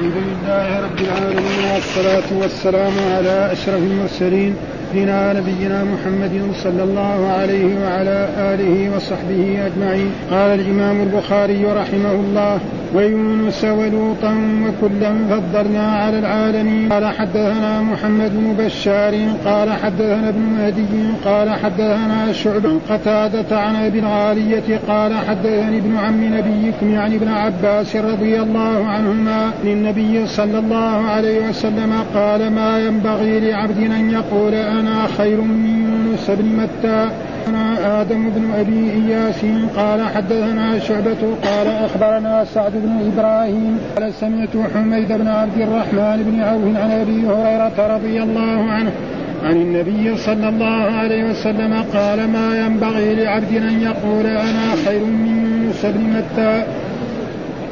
الحمد لله رب العالمين والصلاة والسلام على أشرف المرسلين سيدنا نبينا محمد صلى الله عليه وعلى آله وصحبه أجمعين. قال الإمام البخاري رحمه الله ويونس ولوطا وكلا فضلنا على العالمين. قال حدثنا محمد بن بشار قال حدثنا ابن مهدي قال حدثنا شعبة قتادة عن أبي العالية قال حدثني ابن عم نبيكم يعني ابن عباس رضي الله عنهما للنبي صلى الله عليه وسلم قال ما ينبغي لعبد أن يقول أنا خير من يونس بن متى حدثنا آدم بن أبي إياس قال حدثنا شعبة قال أخبرنا سعد بن إبراهيم قال سمعت حميد بن عبد الرحمن بن عوف عن أبي هريرة رضي الله عنه عن النبي صلى الله عليه وسلم قال ما ينبغي لعبد أن يقول أنا خير من يونس بن متى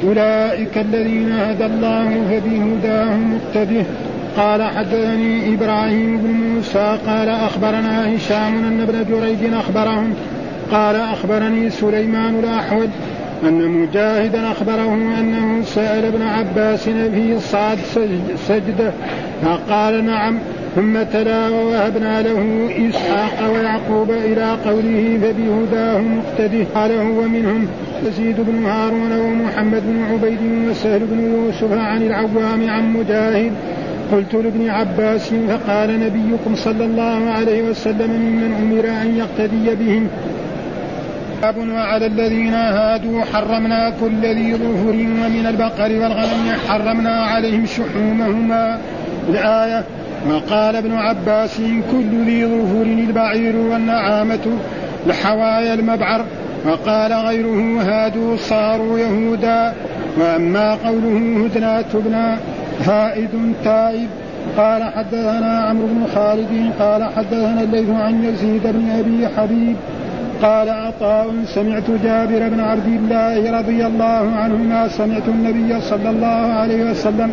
أولئك الذين هدى الله فبهداه مقتده. قال حدثني إبراهيم بن موسى قال أخبرنا هشام أن ابن جريج أخبرهم. قال أخبرني سليمان الاحول أن مجاهدا أخبره أنه سأل ابن عباس في صعد سجده. فقال نعم ثم تلا ووهبنا له إسحاق ويعقوب إلى قوله فبهداه مقتده قال هو منهم يزيد بن هارون ومحمد بن عبيد وسهل بن يوسف عن العوام عن مجاهد قلت لابن عباس فقال نبيكم صلى الله عليه وسلم ممن أمر أن يقتدي بهم. باب وعلى الذين هادوا حرمنا كل ذي ظفر ومن البقر والغنم حرمنا عليهم شحومهما. الآية وقال ابن عباس كل ذي ظفر البعير والنعامة لحوايا المبعر؟ وقال غيره هادوا صاروا يهودا. وأما قوله هدنا تبنا. هائد تائب. قال حدثنا عمرو بن خالد قال حدثنا الليث عن يزيد بن أبي حبيب قال عطاء سمعت جابر بن عبد الله رضي الله عنهما سمعت النبي صلى الله عليه وسلم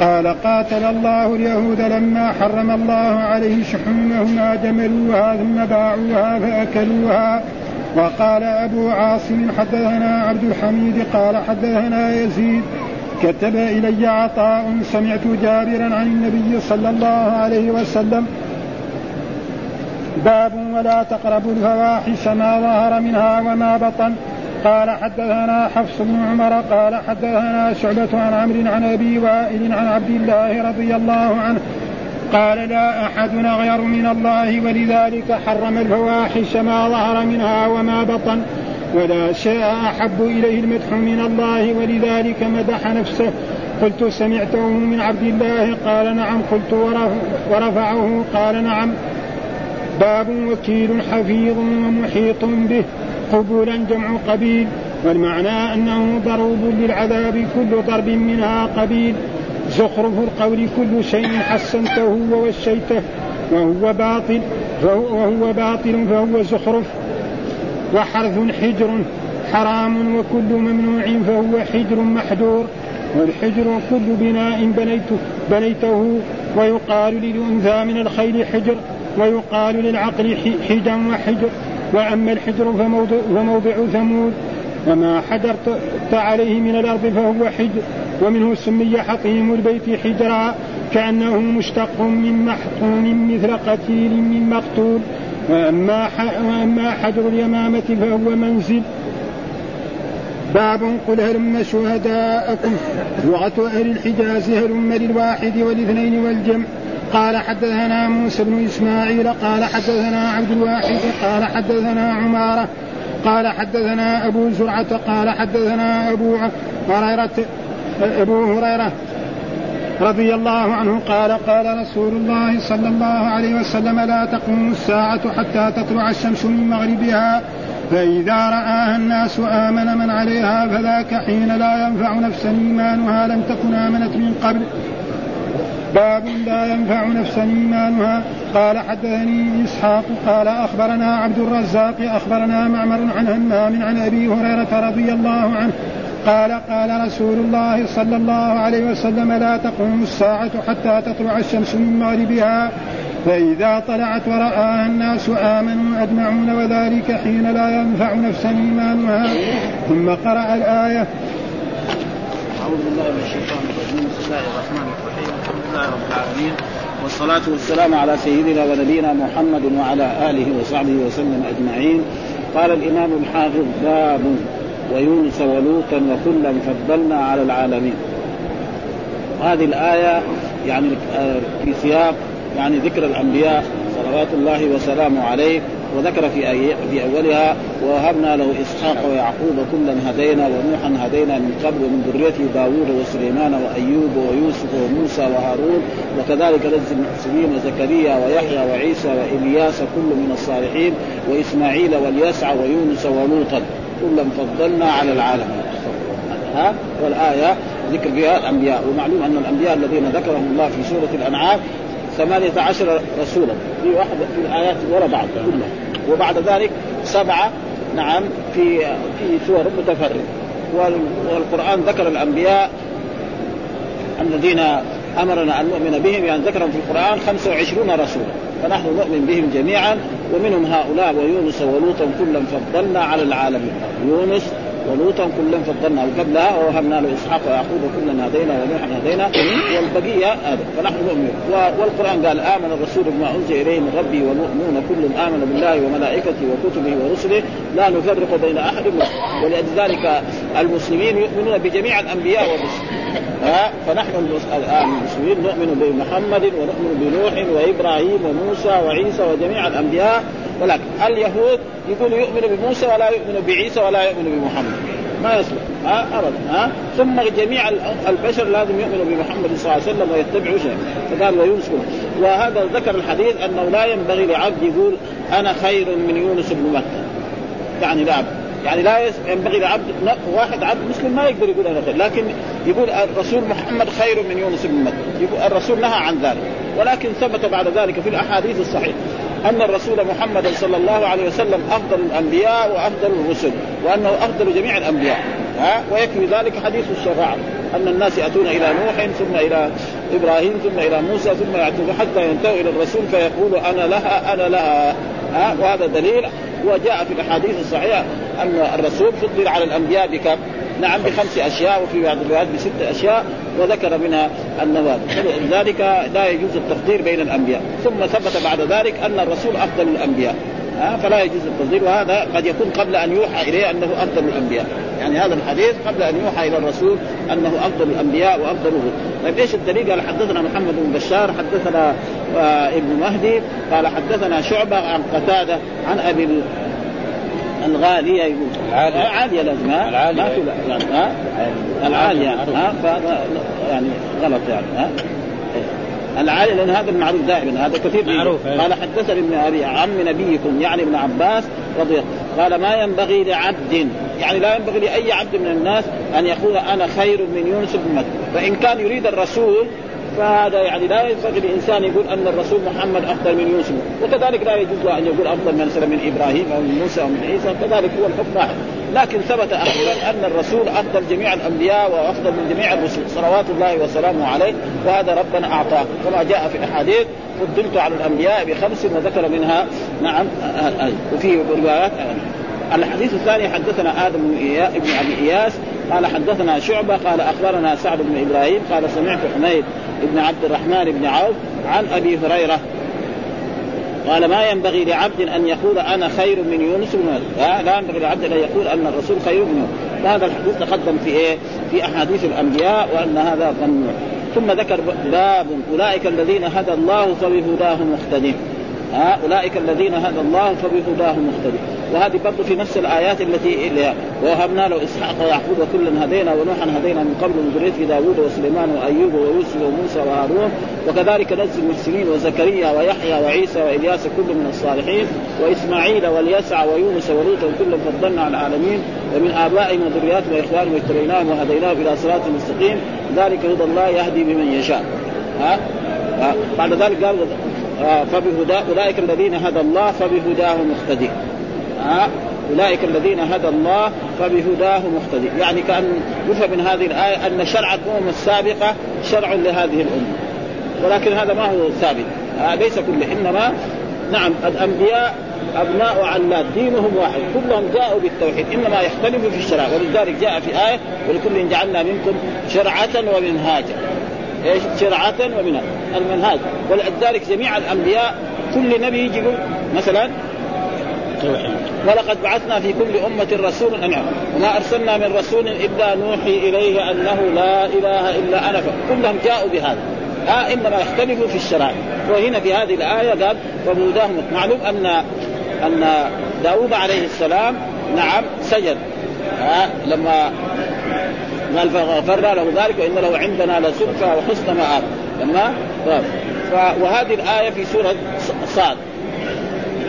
قال قاتل الله اليهود لما حرم الله عليه شحومهما جملوها ثم باعوها فأكلوها. وقال أبو عاصم حدثنا عبد الحميد قال حدثنا يزيد كتب إلي عطاء سمعت جابرا عن النبي صلى الله عليه وسلم. باب ولا تقربوا الفواحش ما ظهر منها وما بطن. قال حدثنا حفص بن عمر قال حدثنا شعبة عن عمرو عن أبي وائل عن عبد الله رضي الله عنه. قال لا أحدنا غير من الله ولذلك حرم الفواحش ما ظهر منها وما بطن. ولا شيء أحب إليه المدح من الله ولذلك مدح نفسه. قلت سمعته من عبد الله قال نعم. قلت ورفعه قال نعم. باب وكيل حفيظ ومحيط به قبولا جمع قبيل. والمعنى أنه ضروب للعذاب كل ضرب منها قبيل. زخرف القول كل شيء حسنته ووشيته وهو باطل وهو باطل فهو زخرف. وحرث حجر حرام وكل ممنوع فهو حجر محجور والحجر كل بناء بنيته, بنيته ويقال للأنثى من الخيل حجر ويقال للعقل حجا وحجر. وأما الحجر فموضع, فموضع ثمود وما حجرت عليه من الأرض فهو حجر. ومنه سمي حطيم البيت حجرا كأنه مشتق من محطوم مثل قتيل من مقتول. وأما وأما حجر اليمامة فهو منزل. باب قل هلم شهداءكم؟ لغة أهل الحجاز هلم للواحد والاثنين والجمع؟ قال حدثنا موسى بن إسماعيل قال حدثنا عبد الواحد قال حدثنا عمارة قال حدثنا أبو زرعة قال حدثنا أبو هريرة أبو هريرة رضي الله عنه قال قال رسول الله صلى الله عليه وسلم لا تقوم الساعة حتى تطلع الشمس من مغربها فإذا رآها الناس آمن من عليها فذاك حين لا ينفع نفسا إيمانها لم تكن آمنت من قبل. باب لا ينفع نفسا إيمانها. قال حدثني إسحاق قال أخبرنا عبد الرزاق أخبرنا معمر عن همام عن أبي هريرة رضي الله عنه قال قال رسول الله صلى الله عليه وسلم لا تقوم الساعة حتى تطلع الشمس من مغربها فإذا طلعت ورآها الناس آمنوا أجمعون وذلك حين لا ينفع نفسا إيمانها. ثم قرأ الآية. أعوذ بالله من الشيطان الرجيم. الله الرحمن الرحيم. الحمد لله رب العالمين. والصلاة والسلام على سيدنا ونبينا محمد وعلى آله وصحبه وسلم أجمعين. قال الإمام الحافظ باب ويونس ولوطا وكلا فضلنا على العالمين. هذه الآية يعني في سياق يعني ذكر الأنبياء صلوات الله وسلامه عليه وذكر في في أولها ووهبنا له إسحاق ويعقوب كلا هدينا ونوحا هدينا من قبل ومن ذريته داوود وسليمان وأيوب ويوسف وموسى وهارون وكذلك نجزي المحسنين وزكريا ويحيى وعيسى وإلياس كل من الصالحين وإسماعيل واليسع ويونس ولوطا. كلا فضلنا على العالمين ها؟ والآية ذكر فيها الأنبياء. ومعلوم أن الأنبياء الذين ذكرهم الله في سورة الأنعام ثمانية عشر رسولا. في واحدة في الآيات وراء بعض كلها. وبعد ذلك سبعة نعم في في سور متفرقة. والقرآن ذكر الأنبياء الذين أمرنا أن نؤمن بهم يعني ذكرهم في القرآن 25 رسولا. فنحن نؤمن بهم جميعا ومنهم هؤلاء ويونس ولوطا كلا فضلنا على العالمين يونس ولوطا كلا فضلنا وقبلها ووهبنا له إسحاق ويعقوب كلا هدينا ونوحا هدينا. والبقية هذا فنحن نؤمن والقرآن قال آمن الرسول بما أنزل إليه من ربي والمؤمنون كل آمن بالله وملائكته وكتبه ورسله. لا نفرق بين أحد ولذلك المسلمين يؤمنون بجميع الأنبياء والرسل. فنحن المسلمين نؤمن بمحمد ونؤمن بنوح وإبراهيم وموسى وعيسى وجميع الأنبياء. ولكن اليهود يقول يؤمن بموسى ولا يؤمن بعيسى ولا يؤمن بمحمد. ما يصلح. ها؟ ابدا. ها؟ ثم جميع البشر لازم يؤمنوا بمحمد صلى الله عليه وسلم ويتبعوا شيء. فقال ويونس وهذا ذكر الحديث أنه لا ينبغي لعبد يقول أنا خير من يونس بن متى يعني لا يعني لا ينبغي لعبد واحد عبد مسلم ما يقدر يقول أنا خير. لكن يقول الرسول محمد خير من يونس بن متى الرسول نهى عن ذلك. ولكن ثبت بعد ذلك في الأحاديث الصحيحة. أن الرسول محمد صلى الله عليه وسلم أفضل الأنبياء وأفضل الرسل وأنه أفضل جميع الأنبياء. ها؟ ويكفي ذلك حديث الشفاعة أن الناس يأتون إلى نوح ثم إلى إبراهيم ثم إلى موسى ثم يأتون حتى ينتهوا إلى الرسول فيقول أنا لها أنا لها. ها؟ وهذا دليل. وجاء في الأحاديث الصحيحة أن الرسول فضل على الأنبياء بكم؟ نعم بخمس أشياء وفي بعض الروايات بست أشياء وذكر منها النواب لذلك لا يجوز التفضيل بين الأنبياء. ثم ثبت بعد ذلك أن الرسول أفضل الأنبياء. فلا يجوز التفضيل وهذا قد يكون قبل أن يوحى إليه أنه أفضل الأنبياء. يعني هذا الحديث قبل أن يوحى إلى الرسول أنه أفضل الأنبياء وافضل الرسل طيب إيش الدليل؟ قال حدثنا محمد بن بشار حدثنا آه ابن مهدي قال حدثنا شعبة عن قتادة عن أبي الغالية يقول. العالية. عالية لازم ها؟ العالية. ما في يعني ها؟ العالية. ها؟ فهذا يعني غلط يعني ها؟ العالي لأن هذا المعروف دائما هذا كثير معروف إيه. قال حدثني ابن أبي عم نبيكم يعني ابن عباس رضي الله قال ما ينبغي لعبد يعني لا ينبغي لأي عبد من الناس أن يقول أنا خير من يونس بن متى فإن كان يريد الرسول فهذا يعني لا ينبغي الانسان يقول أن الرسول محمد أفضل من يوسف. وكذلك لا يجوز أن يقول أفضل مثلا من إبراهيم أو من موسى أو من عيسى. كذلك هو الحكم واحد. لكن ثبت أخيرا أن الرسول أفضل جميع الأنبياء وأفضل من جميع الرسل. صلوات الله وسلامه عليه. وهذا ربنا أعطاه. كما جاء في الاحاديث فضلت على الأنبياء بخمس وذكر منها. نعم. وفي روايات الحديث الثاني حدثنا آدم بن أبي إياس قال حدثنا شعبة قال أخبرنا سعد بن إبراهيم قال سمعت حميد بن عبد الرحمن بن عوف عن أبي هريرة. قال ما ينبغي لعبد أن يقول أنا خير من يونس بن لا ينبغي لعبد أن يقول أن الرسول خير من يونس. هذا الحديث تقدم في إيه؟ في أحاديث الأنبياء وأن هذا ممنوع ثم ذكر باب أولئك الذين هدى الله فبهداه مقتدين ها اولئك الذين هدى الله فبهداه مقتدي وهذه برضه في نفس الآيات التي اللي ووهبنا له إسحاق ويعقوب كلا هدينا ونوحا هدينا من قبل من ذرية داوود وسليمان وأيوب ويوسف وموسى وهارون. وكذلك نزل المحسنين وزكريا ويحيى وعيسى وإلياس كل من الصالحين. وإسماعيل واليسع ويونس ولوطا كلا فضلنا على العالمين. ومن ابائهم وذرياتهم واخوانهم واجتبيناهم وهديناهم إلى صراط مستقيم. ذلك هدى الله يهدي بمن يشاء. ها؟ بعد ذلك قال فبهدى أولئك الذين هدى الله فبهداه مقتدي. آه أولئك الذين هدى الله فبهداه مقتدي. يعني كأن يفهم من هذه الآية أن شرع الأمم السابقة شرع لهذه الأمة. ولكن هذا ما هو ثابت. آه ليس كله إنما نعم الأنبياء أبناء علات دينهم واحد كلهم جاءوا بالتوحيد إنما يختلفوا في الشرع. ولذلك جاء في آية ولكل جعلنا منكم شرعة ومنهاجا. إيش؟ شرعة ومنها المنهاج. ولذلك جميع الأنبياء كل نبي يجي مثلا ولقد بعثنا في كل أمة رسول أن وما أرسلنا من رسول إلا نوحي إليه أنه لا إله إلا أنا. كلهم جاءوا بهذا. آه إنما يختلفوا في الشرائع. وهنا في هذه الآية قال وبهداهم معلوم أن أن داود عليه السلام نعم سجد. آه لما قال فغفرنا له ذلك وإن له عندنا لزلفى وحسن مآب. لما وهذه الآية في سورة صاد.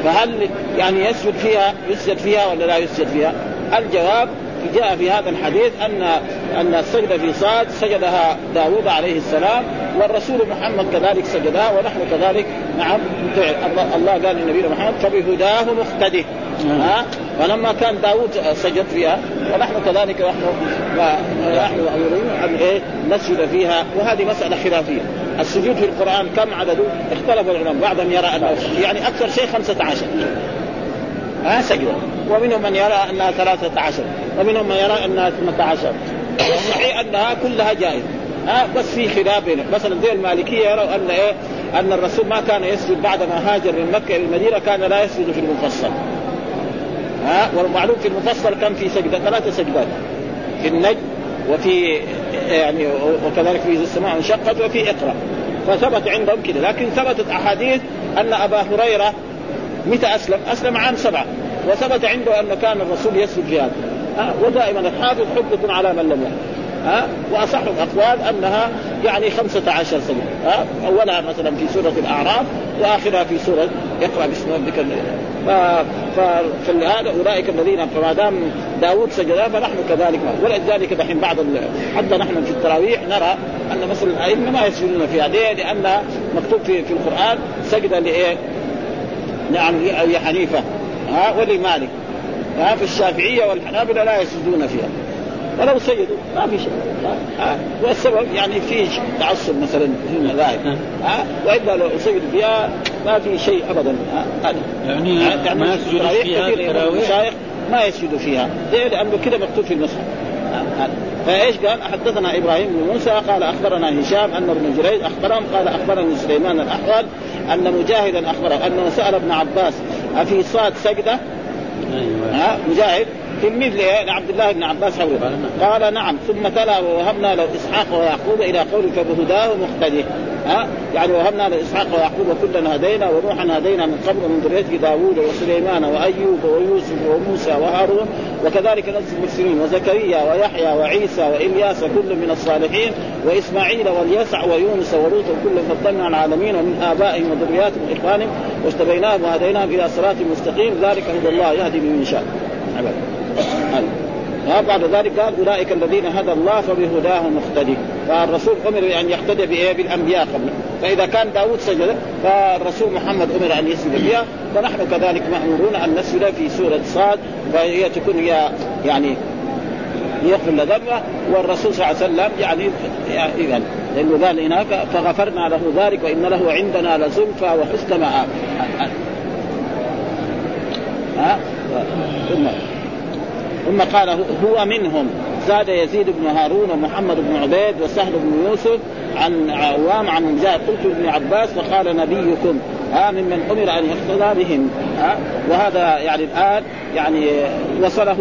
فهل يعني يسجد فيها يسجد فيها ولا لا يسجد فيها؟ الجواب جاء في هذا الحديث ان أن السجده في صاد سجدها داوود عليه السلام والرسول محمد كذلك سجدها ونحن كذلك نعم الله, الله قال للنبي محمد فبهداه مقتده. ها؟ فلما كان داوود سجد فيها ونحن كذلك نحن نحن مأمورين ان إيه؟ نسجد فيها وهذه مسألة خلافية. السجود في القرآن كم عدده؟ اختلف العلماء بعضهم يرى أنه يعني أكثر شيء 15 ها؟ سجدة ومنهم من يرى أنها 13 ومنهم من يرى أنها 18 والصحيح أنها كلها جائزه ها؟ بس في خلاف بينهم. مثلا زي المالكية يروا أن إيه؟ أن الرسول ما كان يسجد بعد ما هاجر من مكة إلى المدينة كان لا يسجد في المفصل. ها والمعلوم في المفصل كان في سجدة؟ ثلاثة سجدات. في النجم وفي يعني وكذلك في السماء انشقت وفي إقرأ. فثبت عندهم كذا لكن ثبتت أحاديث أن أبا هريرة متى أسلم؟ أسلم عام سبعة. وثبت عنده أن كان الرسول يسجد في هذا. أه؟ ودائما الحافظ حجة على من لم يحفظ ها؟ وأصح الأقوال أنها يعني 15 سنة ها؟ أولها مثلا في سورة الأعراف وآخرها في سورة اقرأ باسم ربك فلهذا أولئك الذين فما دام داوود سجدا فنحن كذلك. ولذلك دحين بعض حتى نحن في التراويح نرى أن مثلا الأئمة ما يسجدون فيها. ليه؟ لأن مكتوب في في القرآن سجد لإيه؟ نعم لأبي حنيفة ها؟ ولمالك ها؟ في الشافعيه والحنابلة لا يسجدون فيها. ولو سجدوا ما في شيء. ها؟ والسبب يعني في تعصب مثلا في المذاهب. ها؟ وإلا لو سجدوا فيها ما في شيء ابدا. ها؟ يعني, يعني ما يسجدوا فيها المشايخ ما يسجدوا فيها. ليه؟ لأنه كذا مكتوب في المصحف. فإيش قال؟ حدثنا إبراهيم بن موسى قال أخبرنا هشام أن ابن جريج أخبرهم قال أخبرني سليمان الاحول أن مجاهدا أخبره أنه سأل ابن عباس أفي صاد سجدة؟ أيوة. ها؟ مجاهد؟ تلميذ لعبد الله بن عباس حوله قال نعم ثم تلا ووهبنا له إسحاق ويعقوب إلى قول فبهداه مقتدي ها؟ يعني وهبنا له إسحاق ويعقوب كلا هدينا ونوحا هدينا من قبل من ذريته داوود وسليمان وأيوب ويوسف وموسى وهارون. وكذلك نزل المرسلين وزكريا ويحيى وعيسى وإلياس كل من الصالحين وإسماعيل واليسع ويونس ولوط كل فضلنا على العالمين ومن آبائهم وذرياتهم وإخوانهم. واجتبيناهم وهديناهم إلى صراط مستقيم. ذلك هدى الله يهدي من يشاء. بعد ذلك قال أولئك الذين هدى الله فبهداه مقتدي. فالرسول أمر أن يقتدي بإيه؟ بالأنبياء قبل. فإذا كان داود سجد فالرسول محمد أمر أن يسجد فيها. فنحن كذلك مأمورون أن نسجد في سورة صاد فهي تكون هي يعني ليغفر ذنبه. والرسول صلى الله عليه وسلم يعني يعني لأنه قال هناك فغفرنا له ذلك وإن له عندنا لزلفى وحسن مآب. ها؟ ثم ثم قال هو منهم. زاد يزيد بن هارون ومحمد بن عبيد وسهل بن يوسف عن عوام عن مجاهد قلت ابن عباس فقال نبيكم. ها ممن أمر أن يقتدى بهم. ها وهذا يعني الآن يعني وصله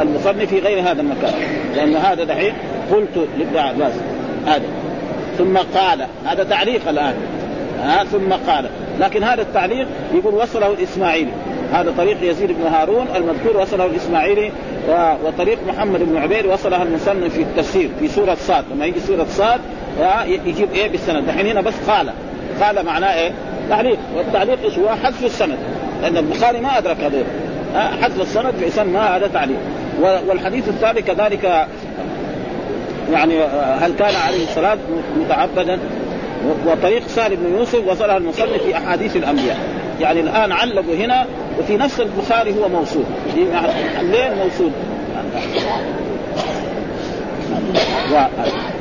المصنف في غير هذا المكان. لأن هذا دحين قلت لابن عباس. هذا. ثم قال هذا تعليق الآن. ها ثم قال. لكن هذا التعليق يقول وصله الاسماعيلي هذا طريق يزيد بن هارون المذكور وصله الإسماعيلي وطريق محمد بن عبيد وصلها المصنف في التفسير في سورة صاد. لما يجي سورة صاد يجيب إيه بالسند؟ دحين هنا بس قال قال معناه إيه؟ تعليق والتعليق إيش هو؟ حذف السند. لأن البخاري ما أدرك هذول حذف السند فيسمى هذا تعليق. والحديث الثاني كذلك يعني هل كان عليه الصلاة؟ متعبدا. وطريق سالم بن يوسف وصلها المصنف في أحاديث الأنبياء. يعني الآن علقوا هنا وفي نفس البخاري هو موصول. ليه موصول. و...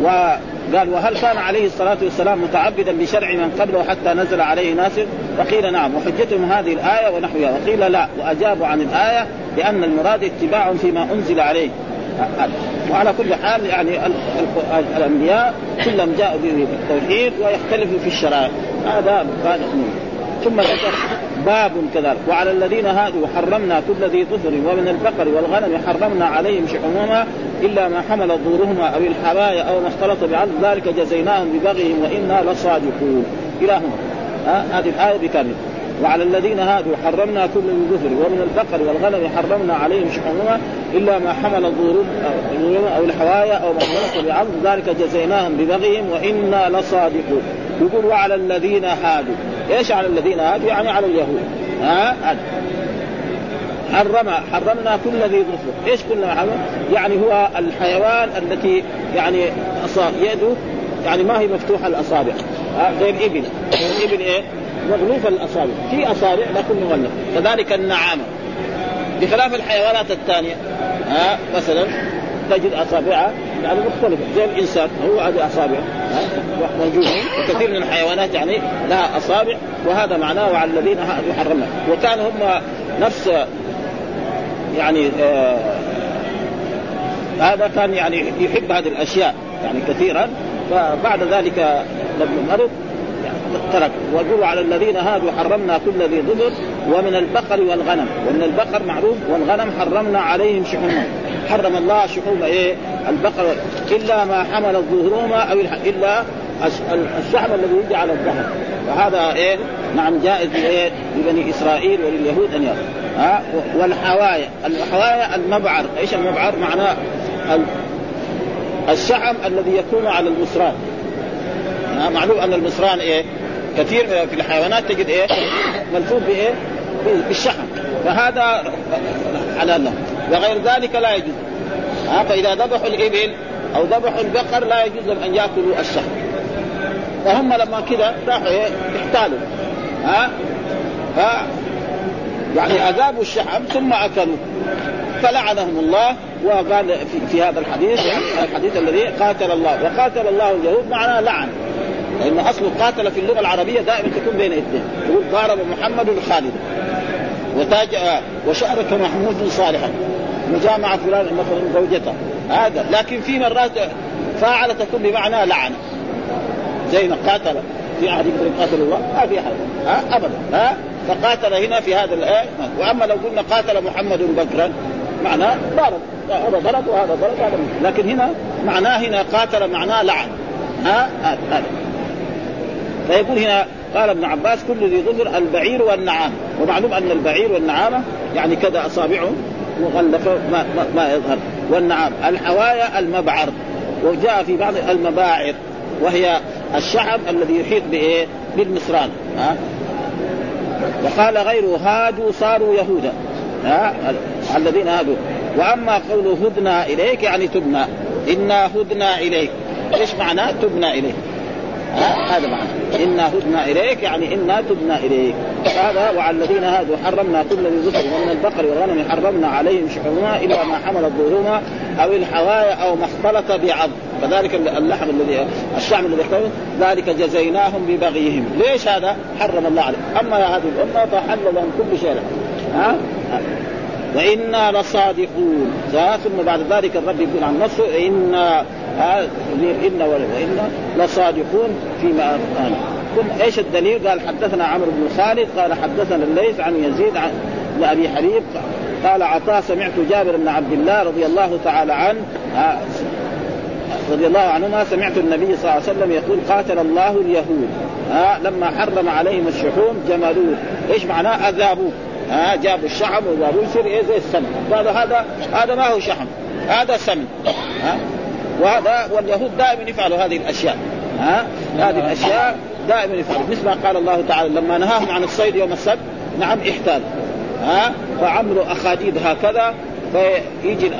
وقال وهل كان عليه الصلاة والسلام متعبدا بشرع من قبله حتى نزل عليه ناسخ وقيل نعم وحجتهم هذه الآية ونحوها. وقيل لا وأجابوا عن الآية لأن المراد اتباع فيما أنزل عليه. وعلى كل حال يعني الأنبياء كلهم جاءوا بالتوحيد ويختلفوا في الشرائع. هذا ثم ذكر باب كذلك. وعلى الذين هادوا حرمنا كل ذي ظفر ومن البقر والغنم حرمنا عليهم شحومهما إلا ما حمل ظهورهما أو الحوايا أو ما اختلط بعض ذلك جزيناهم ببغيهم وإنا لصادقون. إلى هنا هذه الآية بكامل وعلى الذين هادوا حرمنا كل ذي ظفر ومن البقر والغنم حرمنا عليهم شحومهما إلا ما حمل ظهورهم أو الحوايا أو ما اختلط بعض ذلك جزيناهم ببغيهم وإنا لصادقون. يقول وعلى الذين هادوا. إيش على الذين هادوا؟ يعني على اليهود. ها؟ حرم حرمنا كل ذي ظفر، إيش كل حرم؟ يعني هو الحيوان التي يعني يده يعني ما هي مفتوحة الاصابع زي الإبل، الإبل إيه؟ مغلوفة الاصابع، في أصابع لكن مغلفة، كذلك النعامه بخلاف الحيوانات الثانية. ها؟ مثلا تجد أصابعها يعني مختلفة. زي الإنسان هو هذه أصابع موجوده وكثير من الحيوانات يعني لها أصابع وهذا معناه وعلى الذين يحرمنا وكان هم نفس يعني آه هذا كان يعني يحب هذه الأشياء يعني كثيرا. فبعد ذلك لما مرض ترك ويقول على الذين هادوا حرمنا كل ذي ظفر ومن البقر والغنم. ومن البقر معروف والغنم حرمنا عليهم شحومهم. حرم الله شحوم إيه؟ البقر. إلا ما حمل ظهورهما أو إلا الشحم الذي يجي على الظهر. فهذا إيه؟ نعم جائز إيه؟ لبني إسرائيل ولليهود أن يأخذ. ها؟ والحوايا. الحوايا المبعر. إيش المبعر؟ معناه الشحم الذي يكون على المصران معلوم أن المصران إيه؟ كثير في الحيوانات تجد إيه؟ ملفوف بإيه؟ بالشحم فهذا حلال له وغير ذلك لا يجوز. ها فإذا ذبحوا الإبل أو ذبحوا البقر لا يجوز لهم أن يأكلوا الشحم. فهم لما كذا راحوا إيه؟ احتالوا. ها ف يعني أذابوا الشحم ثم أكلوا. فلعنهم الله وقال في, في هذا الحديث يعني الحديث الذي قاتل الله. وقاتل الله اليهود معناه لعن. لأن أصل قاتل في اللغة العربية دائما تكون بين اثنين. يقول ضارب محمد خالد وتاج وشارك محمود صالحا. مجامعة فلان مثلا زوجته. هذا. لكن في مرات فاعل تكون بمعنى لعن زي ما قاتل في احد يقول قاتل الله. ما في أحد. ها؟ ابدا. ها؟ فقاتل هنا في هذا الايه وأما لو قلنا قاتل محمد بكرا معناه ضرب. هذا ضرب وهذا ضرب هذا لكن هنا معناه هنا قاتل معناه لعن. ها؟ هذا. فيقول هنا قال ابن عباس كل ذي ظفر البعير والنعام. ومعلوم أن البعير والنعامه يعني كذا اصابعه مغلفه ما, ما, ما يظهر. والنعام الحوايا المبعر. وجاء في بعض المباعر وهي الشعب الذي يحيط بإيه؟ بالمصران. ها؟ وقال غيره هادوا صاروا يهودا. ها؟ الذين هادوا. وأما قوله هدنا إليك يعني تبنى. إنا هدنا إليك. إيش معناه تبنى إليك؟ هذا معنى. إنا هدنا إليك يعني إنا تبنا إليك. هذا وعلى الذين هادوا حرمنا كل ذي ذكر ومن البقر والغنم حرمنا عليهم شحومها إلا ما حملت ظهورهما أو الحوايا أو ما اختلط بعظم. فذلك اللحم الذي الشعب الذي اختلط ذلك جزيناهم ببغيهم. ليش هذا؟ حرم الله عليه أما هذه الأمة فحل لهم كل شيء. ها؟ وإنا لصادقون. ثم بعد ذلك الرب يقول عن نفسه إنا إن وإنا لصادقون فيما أنا ثم إيش الدليل؟ قال حدثنا عمرو بن خالد قال حدثنا الليث عن يزيد عن أبي حبيب قال عطاء سمعت جابر بن عبد الله رضي الله تعالى عنه رضي الله عنهما سمعت النبي صلى الله عليه وسلم يقول قاتل الله اليهود. ها لما حرم عليهم الشحوم جملوه إيش معناه؟ أذابوه. ها جابوا الشحم وجابوا يصير إيه زي السمن. قالوا هذا هذا ما هو شحم هذا سمن. ها وهذا واليهود دائما يفعلوا هذه الأشياء. ها؟ هذه الأشياء دائما يفعلوا. مثل ما قال الله تعالى لما نهاهم عن الصيد يوم السبت نعم احتال. ها؟ فعملوا أخاديد هكذا فيجي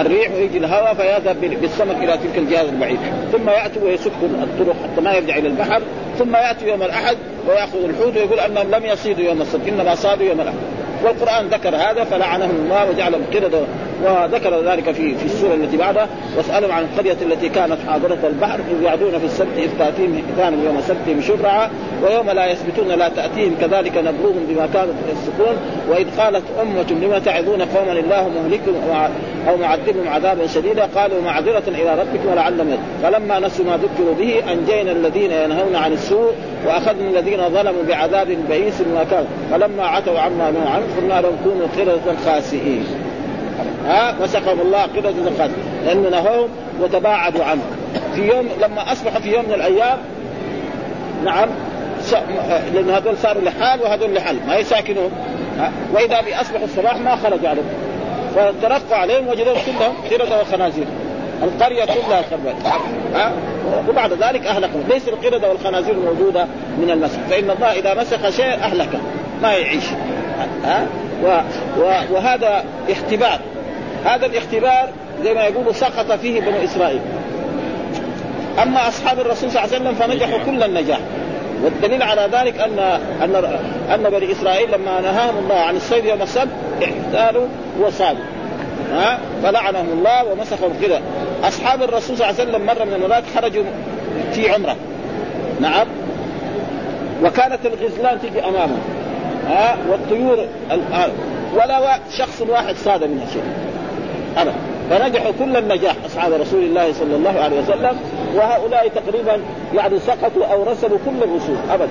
الريح ويجي الهواء فيذهب بالسمك إلى تلك الجهه البعيده ثم يأتوا ويسكوا الطرق حتى ما يرجع إلى البحر. ثم ياتوا يوم الأحد ويأخذ الحوت ويقول أنهم لم يصيدوا يوم السبت إنما صادوا يوم الأحد. والقرآن ذكر هذا فلعنهم الله وجعلهم قردة وذكر ذلك في في السورة التي بعدها واسألهم عن القرية التي كانت حاضرة البحر إذ يعدون في السبت إذ تأتيهم حيتان يوم سبتهم شرعا ويوم لا يثبتون لا تأتيهم كذلك نبلوهم بما كانوا يفسقون. وإذ قالت أمة لم تعظون قوما الله مهلكهم أو معذبهم عذابا شديدا؟ قالوا معذرة إلى ربكم ولعلهم فلما نسوا ما ذكروا به أنجينا الذين ينهون عن السوء وأخذنا الذين ظلموا بعذاب بئيس ما كان فلما عتوا عما نهوا عنه قلنا لهم كونوا قردة خاسئين. ها مسخهم الله قردة خاسئين لأنه نهوهم وتباعدوا عنه. في يوم لما أصبحوا في يوم من الأيام نعم لأن هذول صاروا لحال وهذول لحال ما يساكنون. وإذا باصبحوا الصباح ما خرجوا عليهم. فترقوا عليهم وجدوهم كلهم قردة وخنازير القرية كلها خربت. ها؟ وبعد ذلك اهلكهم ليس القرده والخنازير موجودة من المسح. فإن الله إذا مسخ شيء أهلكه ما يعيش. ها؟ و... و... وهذا اختبار هذا الاختبار زي ما يقولوا سقط فيه بنو إسرائيل. أما أصحاب الرسول صلى الله عليه وسلم فنجحوا كل النجاح. والدليل على ذلك ان ان أن بني إسرائيل لما نهاهم الله عن الصيد يوم السبت احتالوا وصادوا. ها؟ فلعنهم الله ومسخهم كذا أصحاب الرسول صلى الله عليه وسلم مرة من المرات خرجوا في عمرة. نعم. وكانت الغزلان تجي أمامهم. ها؟ والطيور ولا شخص واحد صاد منها شيء ابدا فنجحوا كل النجاح أصحاب رسول الله صلى الله عليه وسلم وهؤلاء تقريبا يعني سقطوا أو رسبوا كل الرسول. ابدا.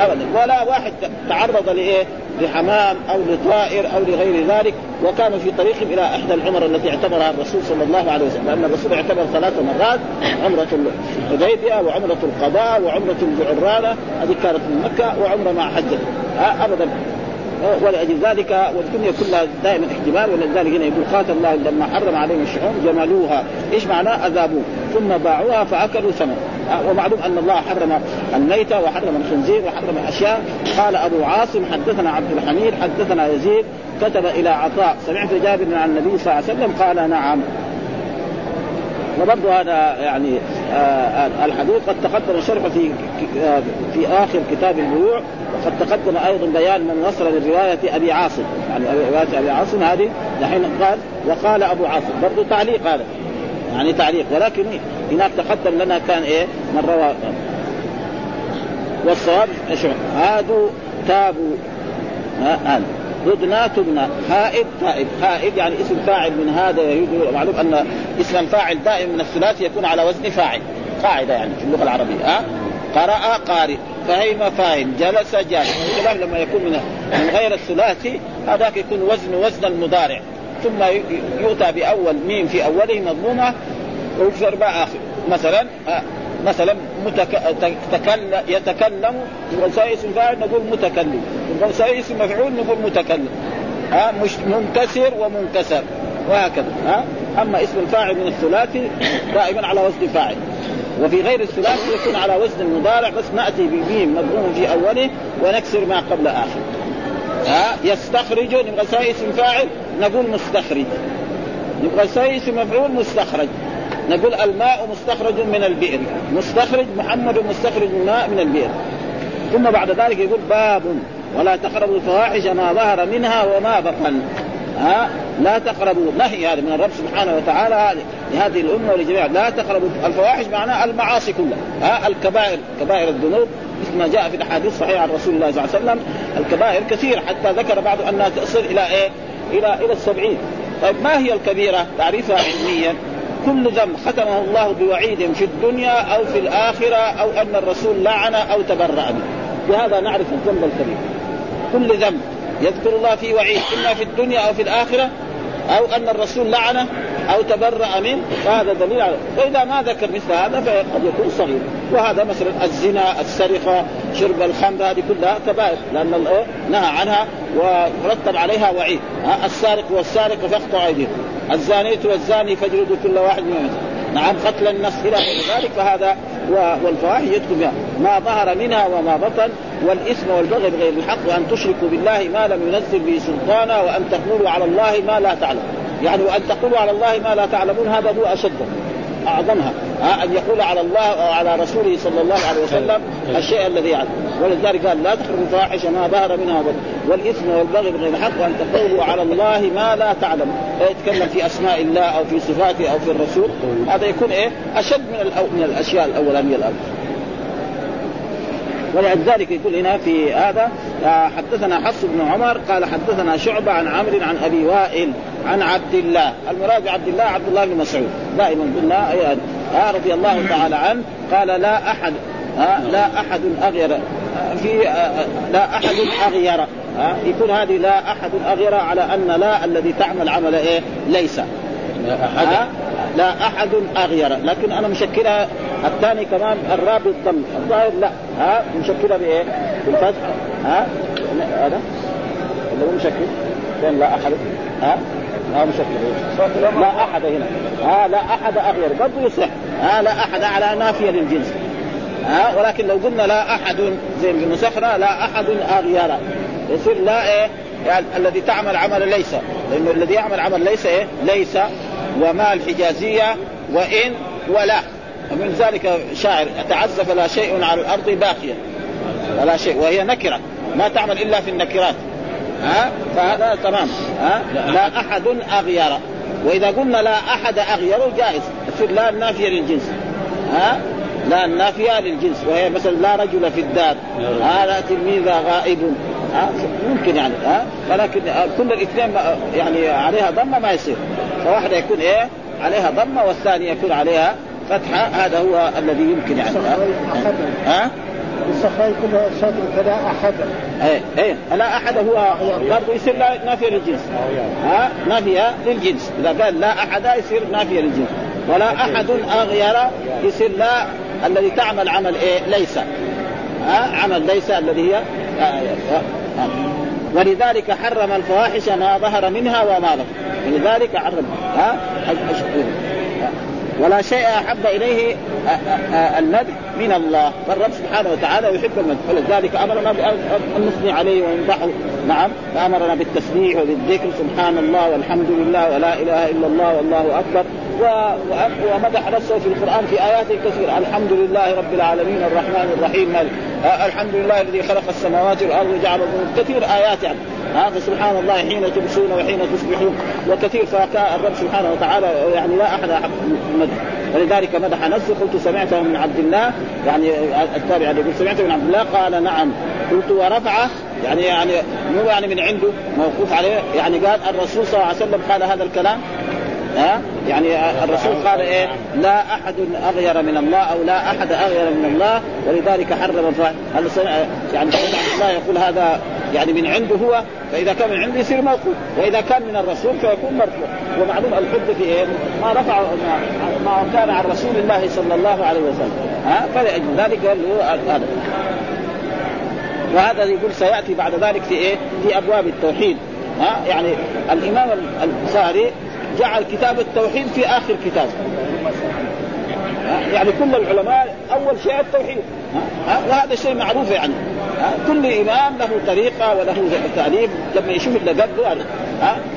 ابدا. ولا واحد تعرض لإيه؟ لحمام أو لطائر أو لغير ذلك وكانوا في طريقهم إلى إحدى العمر التي اعتبرها الرسول صلى الله عليه وسلم. لأن الرسول اعتبر ثلاث مرات عمرة الحديبية وعمرة القضاء وعمرة الجعرانة هذه كانت من مكة وعمرة مع حجة. ابدا. ولأجل ذلك والدنيا كلها دائما احتمال ولذلك هنا يقول قاتل الله لما حرم عليهم الشحوم جملوها. إيش معناه أذابوه. ثم باعوها فأكلوا ثمن ومعلوم أن الله حرم الميتة وحرم الخنزير وحرم أشياء. قال أبو عاصم حدثنا عبد الحميد حدثنا يزيد كتب إلى عطاء. سمعت جابر عن النبي صلى الله عليه وسلم قال نعم. وبرضه هذا يعني آه الحديث قد تقدم شرحه في آه في آخر كتاب البيوع وقد تقدم أيضا بيان من وصل لروايه أبي عاصم. يعني رواية أبي عاصم هذه دحين قال وقال أبو عاصم. برضه تعليق هذا. يعني تعليق. ولكن هناك تقدم لنا كان إيه؟ من روى. والصواب هادوا تابوا. ها هدنا تبنى. هائد تائب هائد يعني اسم فاعل من هذا معلوم أن اسم الفاعل دائما من الثلاثي يكون على وزن فاعل. قاعدة يعني في اللغة العربية ها؟ قرأ قارئ فهم فاهم جلس جالس. لما يكون من من غير الثلاثي هذاك يكون وزن وزن المضارع. ثم يؤتى بأول ميم في أوله مضمومة ويكسر باء آخر. مثلا مثلا متك... تكلم يتكلم يبقى اسم فاعل نقول متكلم. يبقى اسم مفعول نقول متكلم. ها مش منكسر ومنكسر. وهكذا. ها؟ أما اسم الفاعل من الثلاثي دائما على وزن فاعل وفي غير الثلاثي يكون على وزن المضارع بس نأتي بميم مضموم في أوله ونكسر ما قبل آخر. ها؟ يستخرج نبغى اسم فاعل نقول مستخرج. نبغى اسم مفعول مستخرج. نقول الماء مستخرج من البئر. مستخرج محمد مستخرج الماء من البئر. ثم بعد ذلك يقول باب. ولا تقربوا الفواحش ما ظهر منها وما بطن. ها؟ لا تقربوا. نهي هذا من الرب سبحانه وتعالى لهذه الأمة ولجميع. لا تقربوا الفواحش معناها المعاصي كلها. ها؟ الكبائر. كبائر الذنوب. مثل ما جاء في الأحاديث الصحيحه عن رسول الله صلى الله عليه وسلم. الكبائر كثير حتى ذكر بعض أنها تصل إلى إيه؟ إلى إلى السبعين. طيب ما هي الكبيرة؟ تعريفها علميا. كل ذنب ختمه الله بوعيد في الدنيا أو في الآخرة أو أن الرسول لعن أو تبرأ منه بهذا نعرف الذنب الكبير. كل ذنب يذكر الله فيه وعيد إما في الدنيا أو في الآخرة أو أن الرسول لعنه أو تبرأ منه. فهذا دليل على واذا ما ذكر مثل هذا فقد يكون صغير. وهذا مثلا الزنا السرقة شرب الخمر هذه كلها كبائر لأن الله نهى عنها ورتب عليها وعيد. السارق والسارق فاقطعوا أيديهم. الزانية والزاني فاجلدوا كل واحد منهم. نعم قتل النفس إلى غير ذلك فهذا والفواحش يدخل بها ما ظهر منها وما بطن والإثم والبغي بغير الحق وأن تشركوا بالله ما لم ينزل به سلطانا وأن تقولوا على الله ما لا تعلم. يعني وأن تقولوا على الله ما لا تعلمون هذا هو أشد. أعظمها. ها أن يقول على الله وعلى رسوله صلى الله عليه وسلم الشيء الذي يعلم ولذلك قال لا تقربوا الفواحش ما ظهر منها والإثم والبغي بغير الحق وان تقولوا على الله ما لا تعلم. يتكلم في أسماء الله أو في صفاته أو في الرسول. هذا يكون إيه؟ أشد من من الأشياء الأولانية الأرض. ولذلك يقول هنا في هذا آه، حدثنا حفص بن عمر قال حدثنا شعبة عن عمرو عن أبي وائل عن عبد الله. المراد بعبد الله عبد الله بن مسعود. دائما قلنا آه رضي الله تعالى عنه قال لا أحد آه لا أحد أغير آه، في آه لا أحد أغير. آه يكون هذه لا أحد أغير على أن لا الذي تعمل عمل إيه؟ ليس. أحد. لا أحد أغير. لكن أنا مشكلها الثاني كمان الراء بالضم الظاهر لا. ها؟ مشكلها بإيه؟ بالفتح ها؟ هذا؟ اللي هو مشكل. فين لا أحد؟ ها؟ ها مشكل. لا أحد هنا. ها؟ لا أحد أغير. برضه يصح. ها؟ لا أحد على نافية للجنس. ها؟ ولكن لو قلنا لا أحد زي بنسخنا لا أحد أغير. يصير لا إيه؟ يعني الذي تعمل عمل ليس. لأنه الذي يعمل عمل ليس إيه؟ ليس وما الحجازية وإن ولا. ومن ذلك شاعر تعزف لا شيء على الأرض باقيا ولا شيء وهي نكرة. ما تعمل إلا في النكرات. ها؟ فهذا تمام. ها؟ لا أحد أغير. وإذا قلنا لا أحد أغير جائز. تصير لا النافية للجنس. ها؟ لا النافية للجنس. وهي مثلا لا رجل في الدار. ها لا تلميذ غائب. ها؟ ممكن يعني ها؟ ولكن كل الاثنين يعني عليها ضمة ما يصير. فواحدة يكون إيه؟ عليها ضمة والثانية يكون عليها فتحة. هذا هو الذي يمكن يعني ها؟ الصخرة يكون شاطر كذا أحد إيه إيه. لا أحد هو برضه يصير لا نافية للجنس. ها؟ نافية للجنس. إذا قال لا أحد يصير نافية للجنس. ولا أحد أغير يصير لا الذي تعمل عمل إيه؟ ليس. ها؟ عمل ليس الذي هي آه ولذلك حرم الفواحش ما ظهر منها وما بطن ولذلك حرم. ها؟ ولا شيء أحب إليه المدح من الله. فالرب سبحانه وتعالى يحب المدح. ولذلك أمرنا أن نثني عليه ونمدحه. نعم. فأمرنا بالتسبيح وبالذكر سبحان الله والحمد لله ولا إله إلا الله والله أكبر. ومدح نفسه في القرآن في آيات كثيرة. الحمد لله رب العالمين الرحمن الرحيم. الحمد لله الذي خلق السماوات والأرض وجعل كثير آيات. يعني. هذا سبحان الله حين تمسون وحين تصبحون. وكثير فكان الرب سبحانه وتعالى يعني لا أحد احب مدح ولذلك مدح نفسه قلت سمعته من عبد الله يعني التابع يقول سمعته من عبد الله قال نعم. قلت ورفعه يعني يعني مو يعني من عنده موقوف عليه. يعني قال الرسول صلى الله عليه وسلم قال هذا الكلام؟ ها؟ يعني الرسول قال إيه؟ لا أحد أغير من الله أو لا أحد أغير من الله ولذلك حرم الفاحش هل يعني الله يقول هذا يعني من عنده هو فإذا كان من عنده يصير موقوف. وإذا كان من الرسول فيكون مرفوع. ومعلوم الحجه في إيه؟ ما رفع ما كان عن رسول الله صلى الله عليه وسلم. ها؟ فلأجل ذلك هذا. وهذا يقول سيأتي بعد ذلك في إيه؟ في أبواب التوحيد. ها؟ يعني الإمام البخاري جعل كتاب التوحيد في آخر كتاب. يعني كل العلماء أول شيء التوحيد. وهذا الشيء معروف يعني. كل إمام له طريقة وله تاليف لما يشوف اللي قبله يعني.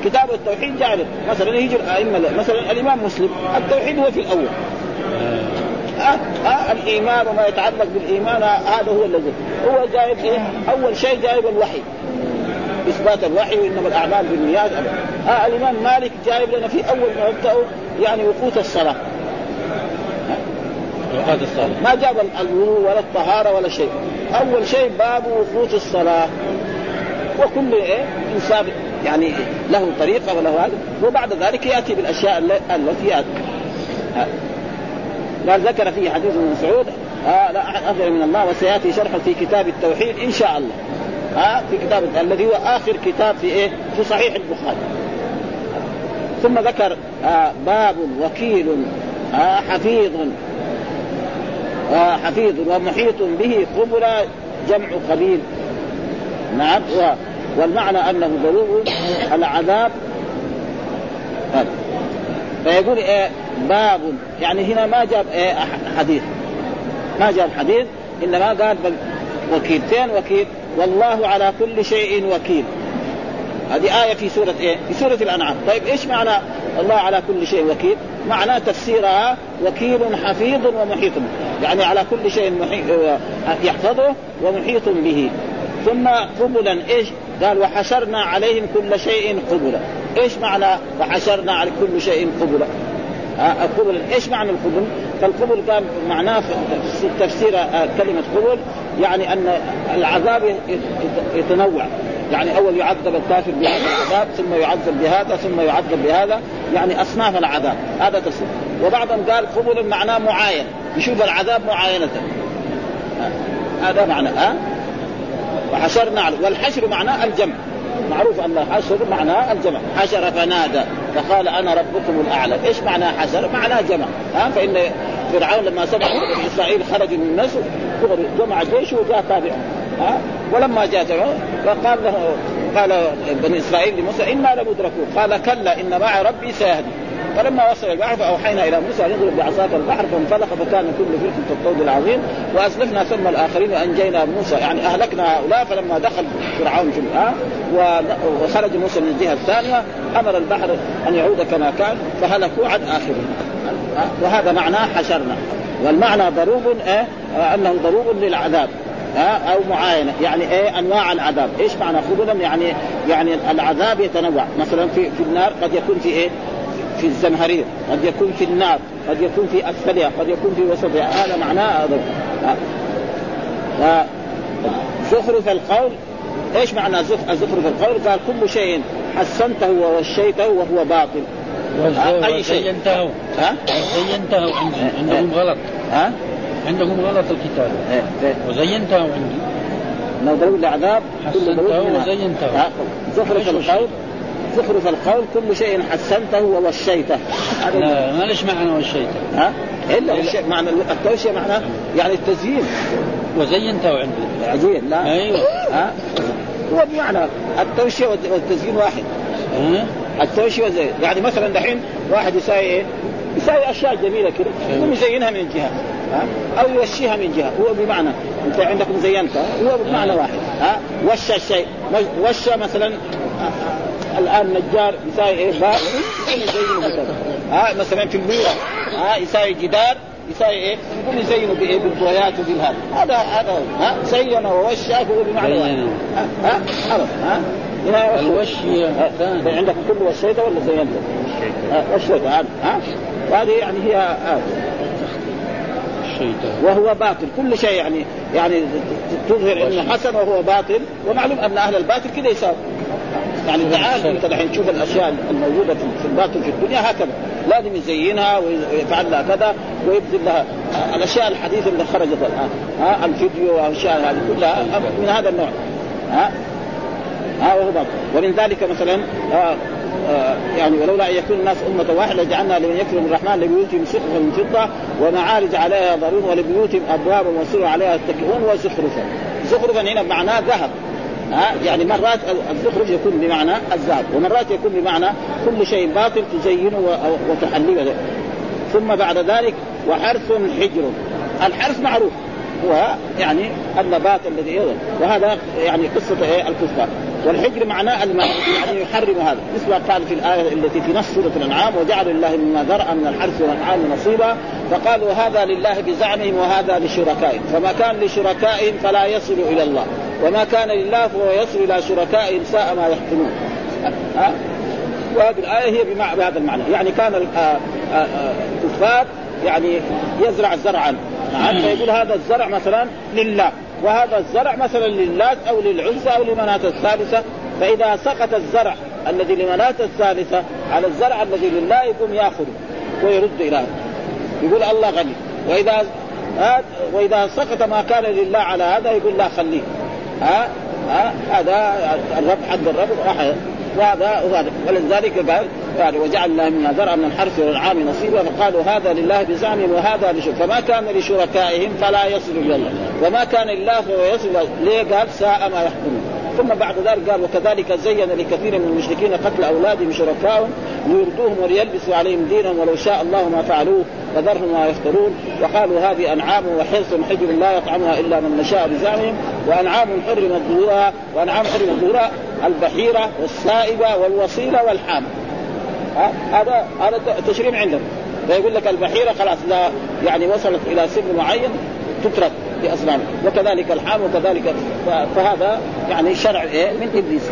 كتاب التوحيد جعله مثلا يجي الأئمة مثلا الإمام مسلم. التوحيد هو في الأول. آه. آه الإيمان وما يتعلق بالإيمان هذا هو الذي. هو جايب إيه؟ أول شيء جايب الوحي. إثبات الوحي وإنما الأعمال بالنيات. آه الإمام مالك جايب لنا في أول ما يعني وقوت الصلاة. وقوت الصلاه ما جاب الوضوء ولا الطهارة ولا شيء. أول شيء باب وقوت الصلاة. وكل إيه؟ إنسان يعني له طريقة وله هذا. وبعد ذلك يأتي بالأشياء التي يأتي. قال ذكر فيه حديث ابن مسعود. آه لا أحد افضل من الله وسيأتي شرحه في كتاب التوحيد إن شاء الله. ها في كتاب الذي هو آخر كتاب في إيه؟ في صحيح البخاري. ثم ذكر آه باب وكيل آه حفيظ. آه حفيظ ومحيط به قبل جمع قبيل. نعم والمعنى أنه ضرور العذاب فيقول إيه باب يعني هنا ما جاب إيه حديث. ما جاب حديث إنما قال وكيل. فين وكيل؟ والله على كل شيء وكيل. هذه آية في سورة إيه؟ في سورة الأنعام، طيب إيش معنى الله على كل شيء وكيل؟ معناه تفسيرها وكيل حفيظ ومحيط يعني على كل شيء يحفظه ومحيط به ثم قبلا إيش؟ قال وحشرنا عليهم كل شيء قبلا إيش معنى وحشرنا على كل شيء قبلا؟ القبل إيش معنى القبل؟ فالقبل قال معناه تفسير كلمة قبل يعني أن العذاب يتنوع. يعني أول يعذب الكافر بهذا العذاب ثم يعذب بهذا ثم يعذب بهذا يعني أصناف العذاب. هذا تفسير وبعضهم قال قبل معناه معاين. يشوف العذاب معاينة. هذا معنى ها؟ وحشرنا والحشر معناه الجمع. معروف أن الحشر معناه الجمع. حشر فنادى فقال أنا ربكم الأعلى. إيش معنى حشر؟ معناه جمع. ها؟ فإن فرعون لما سمع إسرائيل خرجوا من مصر جمع جيشه وجاء تابعه ها؟ ولما جاء فقال له قال بني إسرائيل لموسى إنا لمدركون. قال كلا إن معي ربي سيهدي. فلما وصل البحر فأوحينا إلى موسى أن يضرب بعصاك البحر فانفلق فكان كل فرق كالطود العظيم وأسلفنا ثم الآخرين وأنجينا موسى. يعني أهلكنا هؤلاء فلما دخل فرعون في ها وخرج موسى من الجهة الثانية أمر البحر أن يعود كما كان فهلكوا عن آخرهم. وهذا معناه حشرنا. والمعنى ضروب إيه؟ أنه ضروب للعذاب ها أو معاينة. يعني إيه؟ أنواع العذاب. إيش معنى خبلا يعني يعني العذاب يتنوع. مثلا في في النار قد يكون في إيه؟ في الزمهرير قد يكون في النار قد يكون في أسفلها قد يكون في وسطها هذا معناه هذا زخرف القول إيش معنى زخرف القول؟ قال كل شيء حسنته ووشيته وهو باطل. أي شيء؟ زينته ها؟ زينته عندهم غلط. ها؟ عندهم غلط الكتاب. إيه، إيه. وزينته عندي. لو ضرب العذاب حسنته وزينته. زخرف القول. زخرف القول كل شيء حسنته ووشيته. لا ما ليش معنى وشيته. ها؟ إلا وشي معنى التوشيه معناه يعني التزيين. وزينته عندي. عزين لا. أيوه. ها؟ هو بمعنى التوشيه والتزيين واحد. ها؟ التوشيه والزين يعني مثلا دحين واحد يساوي إيه؟ يساوي أشياء جميلة كده. يقوم يزينها من جهة ها؟ أو يوشيها من جهة. هو بمعنى أنت عندك زينتها هو بمعنى واحد ها؟ وشى الشيء؟ وشى مثلا الآن نجار يساوي إيه باء يزينه ها مثلا في الميرة ها يساوي جدار يساوي إيه؟ يقوم يزينه بايه؟ بالبويات وبالهذا هذا هذا ها زين ووشى هو بمعنى واحد. ها ها ها. الوشي عندك كل وشيته ولا زينته؟ وشيته هذا ها. وهذه يعني هي آه. وهو باطل. كل شيء يعني يعني تظهر إنه حسن وهو باطل. ومعلوم أن أهل الباطل كذا يساوي. يعني تعال انت الحين تشوف الأشياء الموجودة في الباطل في الدنيا هكذا. لازم يزينها ويفعل لها كذا ويبذل لها. الأشياء الحديثه اللي خرجت الآن ها الفيديو والاشياء هذه كلها من هذا النوع ها. ها وهو ومن ذلك مثلا آه آه يعني ولولا أن يكون الناس أمة واحدة لجعلنا لمن يكفر الرحمن لبيوتهم سقفا من فضة ومعارج عليها يظهرون ولبيوتهم ابوابا وسرر عليها يتكئون وزخرفا زخرفا هنا معناه ذهب. ها؟ يعني مرات الزخرف يكون بمعنى الذهب ومرات يكون بمعنى كل شيء باطل تزينه وتحليه. ثم بعد ذلك وحرث حجر. الحرث معروف هو يعني النبات الذي وهذا يعني قصة إيه؟ الكفار. والحجر معناه يعني يحرم هذا. مثل ما قال في الآية التي في نص سورة الأنعام وجعلوا لله مما ذرأ من الحرث والانعام نصيبا فقالوا هذا لله بزعمهم وهذا لشركائهم. فما كان لشركائهم فلا يصل إلى الله. وما كان لله فهو يصل إلى شركائهم ساء ما يحكمون. وهذه الآية هي بهذا المعنى. يعني كان الكفار يعني يزرع زرعا. نعم فيقول هذا الزرع مثلا لله وهذا الزرع مثلا للات أو للعزى أو لمناة الثالثة. فإذا سقط الزرع الذي لمناة الثالثة على الزرع الذي لله يقوم يأخذه ويرد إلى يقول الله غني. وإذا وإذا سقط ما كان لله على هذا يقول لا خليه. ها؟ ها؟ هذا الرب حق الرب وهذا وهذا ولذلك قال يعني وجعل الله من زرع من الحرث والعام نصيبا فقالوا هذا لله بزعمهم وهذا لشرك فما كان لشركائهم فلا يصل إلى الله. وما كان لله فهو يصل ليه؟ قال ساء ما يحكمون. ثم بعد ذلك قال وكذلك زين لكثير من المشركين قتل أولادهم شركائهم ليردوهم وليلبسوا عليهم دينهم ولو شاء الله ما فعلوه فذرهم ما يفترون. وقالوا هذه أنعام وحرث حجر لا يطعمها إلا من نشاء بزعمهم. وأنعام حرمت ظهورها وأنعام حرمت ظهورها البحيرة والسائبة والوصيلة والحام هذا هذا تشريع عندهم. فيقول لك البحيرة خلاص لا يعني وصلت إلى سن معين تترك باصنام وكذلك الحام وكذلك فهذا يعني شرع إيه؟ من إبليس.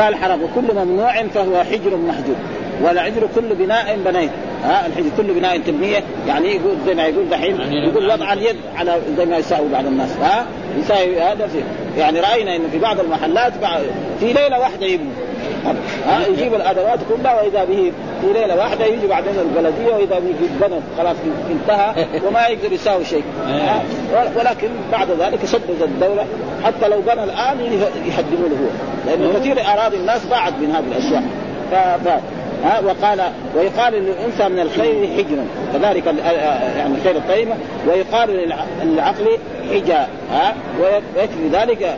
قال حرام وكل ممنوع فهو حجر محجور. والعجر كل بناء بنيت. ها الحجر كل بناء تبنية. يعني يقول زي ما يقول دحين يعني يقول وضع اليد على زي ما يساوي بعض الناس. ها يساوي هذا في يعني رأينا إنه في بعض المحلات في ليلة واحدة يبنوا. ها يجيب الأدوات كلها وإذا به في ليلة واحدة يجي بعدين البلدية وإذا به بنى خلاص انتهى وما يقدر يساوي شيء. ولكن بعد ذلك شدد الدولة. حتى لو بنى الآن يهدمونه هو. لأنه كثير أراضي الناس ضاعت من هذه الأشياء. ف... ها وقال ويقال للانثى من الخير حجر كذلك يعني الخير الطيبه ويقال للعقل حجا ها ويكفي ذلك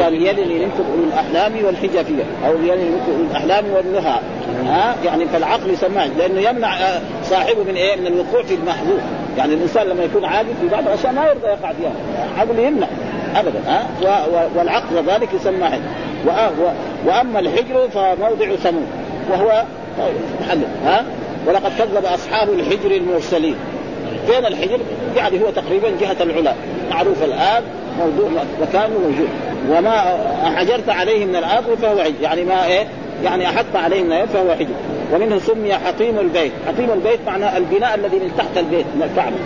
قال يلني منكم اولو الأحلام والحجافيه أو يلني منكم اولو الأحلام والنهى ها يعني فالعقل يسمع لأنه يمنع صاحبه من إيه؟ من الوقوع في المحذور يعني الإنسان لما يكون عاقل في بعض الأشياء ما يرضى يقع فيها. عقله يمنع ابدا ها. والعقل ذلك يسمى حجر وأما الحجر فموضع ثمود وهو محل ها؟ ولقد كذب أصحاب الحجر المرسلين. فين الحجر؟ يعني هو تقريبا جهة العلا. معروف الان موضوع مكانه موجود. وما حجرت عليه من الأرض فهو حجر يعني ما إيه؟ يعني أحط عليه من الأرض فهو حجر. ومنه سمي حطيم البيت، حطيم البيت معناه البناء الذي من تحت البيت من الكعبة.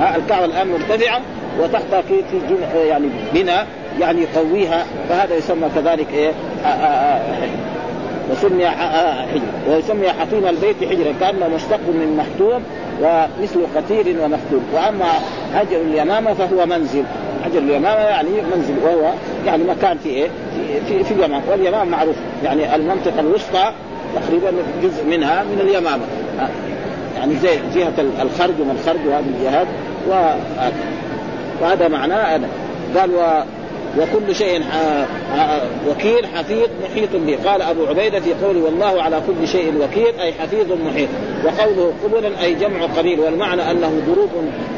ها؟ الكعبة الآن مرتفعة وتحتها في في يعني بناء يعني يقويها. فهذا يسمى كذلك إيه؟ آآ آآ وسمي حجر. ويسمي حطيم البيت حجرا كأنه مشتق من محتوم ومثل قتيل ومختوم. وأما حجر اليمامة فهو منزل. حجر اليمامة يعني منزل وهو يعني مكان في إيه؟ في في, اليمامة. واليمامة معروف يعني المنطقة الوسطى تقريبا جزء منها من اليمامة. يعني زي جهة الخرج ومن الخرج وهذه الجهات. وهذا معناه قال و وكل شيء وكيل حفيظ محيط به. قال أبو عبيدة في قوله والله على كل شيء وكيل أي حفيظ محيط. وقوله قبلا أي جمع قبيل والمعنى أنه ضروب